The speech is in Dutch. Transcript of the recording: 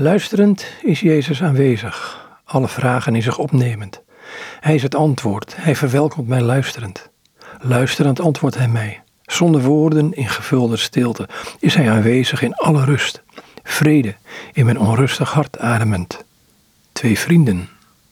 Luisterend is Jezus aanwezig, alle vragen in zich opnemend. Hij is het antwoord, hij verwelkomt mij luisterend. Luisterend antwoordt hij mij. Zonder woorden in gevulde stilte is hij aanwezig in alle rust. Vrede in mijn onrustig hart ademend. Twee vrienden